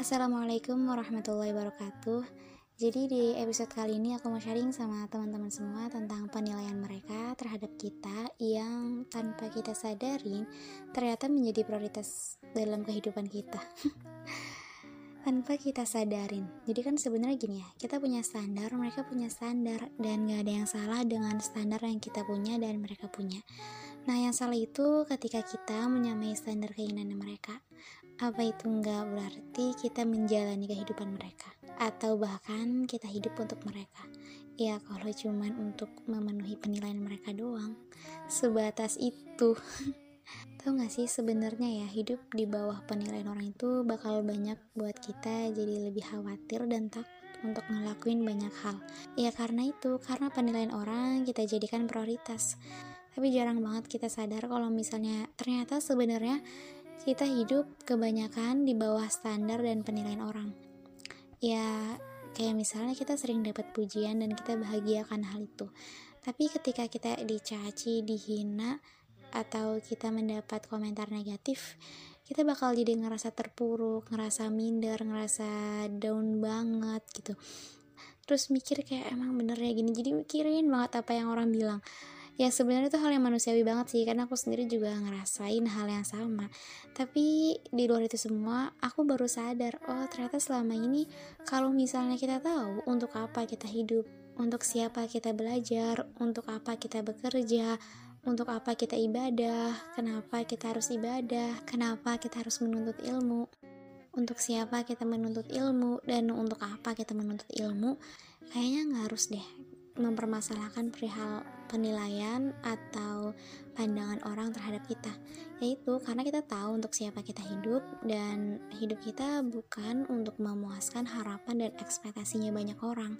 Assalamualaikum warahmatullahi wabarakatuh. Jadi di episode kali ini aku mau sharing sama teman-teman semua tentang penilaian mereka terhadap kita yang tanpa kita sadarin ternyata menjadi prioritas dalam kehidupan kita. tanpa kita sadarin. Jadi kan sebenarnya gini ya, kita punya standar, mereka punya standar dan gak ada yang salah dengan standar yang kita punya dan mereka punya. Nah, yang salah itu ketika kita menyamai standar keinginan mereka. Apa itu enggak berarti kita menjalani kehidupan mereka atau bahkan kita hidup untuk mereka. Ya, kalau cuman untuk memenuhi penilaian mereka doang, sebatas itu. Tahu gak sih sebenarnya ya hidup di bawah penilaian orang itu bakal banyak buat kita jadi lebih khawatir dan takut untuk ngelakuin banyak hal. Ya karena itu, karena penilaian orang kita jadikan prioritas tapi jarang banget kita sadar kalau misalnya ternyata sebenarnya kita hidup kebanyakan di bawah standar dan penilaian orang. Ya kayak misalnya kita sering dapat pujian dan kita bahagiakan hal itu. Tapi ketika kita dicaci, dihina atau kita mendapat komentar negatif kita bakal jadi ngerasa terpuruk, ngerasa minder, ngerasa down banget gitu. Terus mikir kayak emang bener ya gini? Jadi mikirin banget apa yang orang bilang ya sebenarnya itu hal yang manusiawi banget sih karena aku sendiri juga ngerasain hal yang sama. Tapi di luar itu semua aku baru sadar oh ternyata selama ini kalau misalnya kita tahu untuk apa kita hidup untuk siapa kita belajar untuk apa kita bekerja untuk apa kita ibadah kenapa kita harus ibadah kenapa kita harus menuntut ilmu untuk siapa kita menuntut ilmu dan untuk apa kita menuntut ilmu kayaknya nggak harus deh mempermasalahkan perihal penilaian atau pandangan orang terhadap kita. Yaitu karena kita tahu untuk siapa kita hidup dan hidup kita bukan untuk memuaskan harapan dan ekspektasinya banyak orang.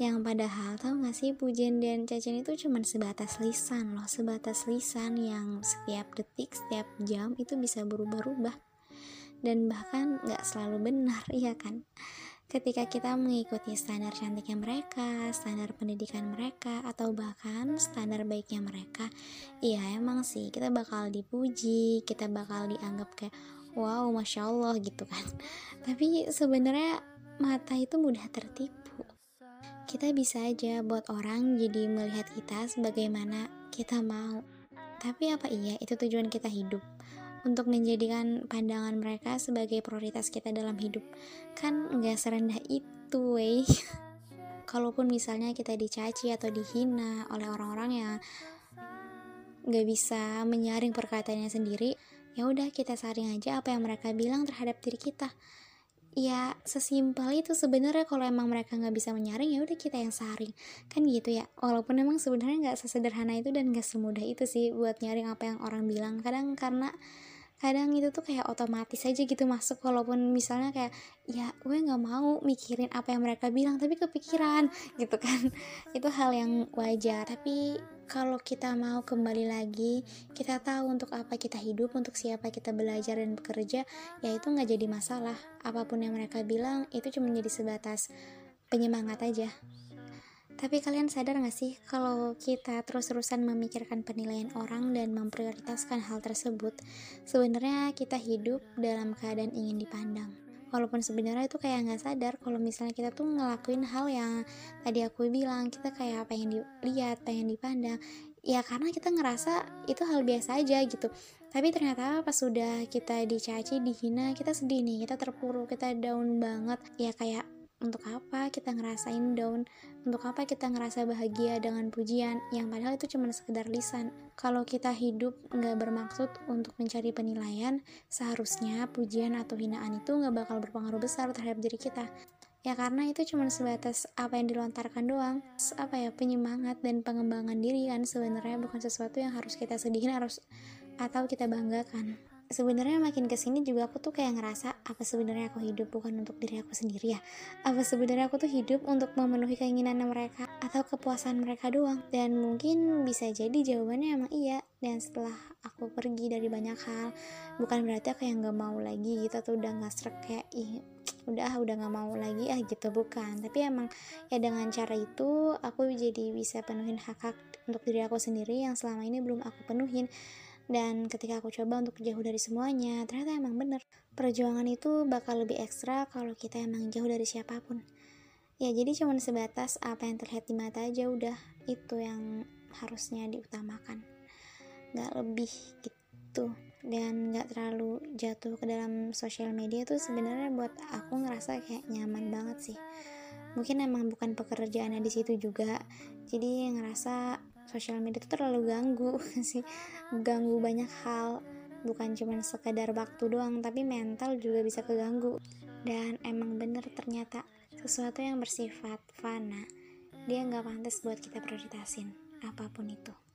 Yang padahal tahu gak sih pujian dan cacian itu cuma sebatas lisan loh. Sebatas lisan yang setiap detik setiap jam itu bisa berubah-ubah. Dan bahkan gak selalu benar iya kan ketika kita mengikuti standar cantiknya mereka, standar pendidikan mereka, atau bahkan standar baiknya mereka, iya emang sih kita bakal dipuji, kita bakal dianggap kayak wow masya Allah gitu kan. Tapi sebenarnya mata itu mudah tertipu. Kita bisa aja buat orang jadi melihat kita sebagaimana kita mau. Tapi apa iya itu tujuan kita hidup? Untuk menjadikan pandangan mereka sebagai prioritas kita dalam hidup. Kan nggak serendah itu wey kalaupun misalnya kita dicaci atau dihina oleh orang-orang yang nggak bisa menyaring perkataannya sendiri ya udah kita saring aja apa yang mereka bilang terhadap diri kita. Ya sesimpel itu sebenarnya kalau emang mereka nggak bisa menyaring ya udah kita yang saring. Kan gitu ya walaupun emang sebenarnya nggak sesederhana itu dan nggak semudah itu sih buat nyaring apa yang orang bilang. Kadang karena kadang itu tuh kayak otomatis aja gitu masuk walaupun misalnya kayak ya gue nggak mau mikirin apa yang mereka bilang tapi kepikiran gitu kan. Itu hal yang wajar tapi kalau kita mau kembali lagi kita tahu untuk apa kita hidup untuk siapa kita belajar dan bekerja ya itu nggak jadi masalah. Apa pun yang mereka bilang itu cuma jadi sebatas penyemangat aja tapi kalian sadar gak sih kalau kita terus-terusan memikirkan penilaian orang dan memprioritaskan hal tersebut, sebenarnya kita hidup dalam keadaan ingin dipandang. Walaupun sebenarnya itu kayak nggak sadar kalau misalnya kita tuh ngelakuin hal yang tadi aku bilang kita kayak pengen dilihat, pengen dipandang, ya karena kita ngerasa itu hal biasa aja gitu tapi ternyata pas sudah kita dicaci dihina kita sedih nih kita terpuruk kita down banget ya kayak untuk apa kita ngerasain down? Untuk apa kita ngerasa bahagia dengan pujian? Yang padahal itu cuma sekedar lisan. Kalau kita hidup nggak bermaksud untuk mencari penilaian seharusnya pujian atau hinaan itu nggak bakal berpengaruh besar terhadap diri kita. Ya karena itu cuma sebatas apa yang dilontarkan doang. Apa ya penyemangat dan pengembangan diri kan sebenarnya bukan sesuatu yang harus kita sedihin harus atau kita banggakan sebenarnya makin ke sini juga aku tuh kayak ngerasa apa sebenarnya aku hidup bukan untuk diri aku sendiri ya? Apa sebenarnya aku tuh hidup untuk memenuhi keinginan mereka atau kepuasan mereka doang? Dan mungkin bisa jadi jawabannya emang iya. Dan setelah aku pergi dari banyak hal bukan berarti aku yang nggak mau lagi gitu atau udah nggak serak kayak ih udah udah nggak mau lagi ah gitu bukan. Tapi emang ya dengan cara itu aku jadi bisa penuhin hak hak untuk diri aku sendiri yang selama ini belum aku penuhin dan ketika aku coba untuk jauh dari semuanya ternyata emang bener. Perjuangan itu bakal lebih ekstra kalau kita emang jauh dari siapa pun. Ya jadi cuman sebatas apa yang terlihat di mata aja udah itu yang harusnya diutamakan. Nggak lebih gitu. Dan nggak terlalu jatuh ke dalam sosial media tuh sebenarnya buat aku ngerasa kayak nyaman banget sih. Mungkin emang bukan pekerjaannya di situ juga jadi ngerasa sosial media itu terlalu ganggu sih. Ganggu banyak hal. Bukan cuma sekadar waktu doang tapi mental juga bisa keganggu. Dan emang bener ternyata sesuatu yang bersifat fana dia nggak pantas buat kita prioritasin apa pun itu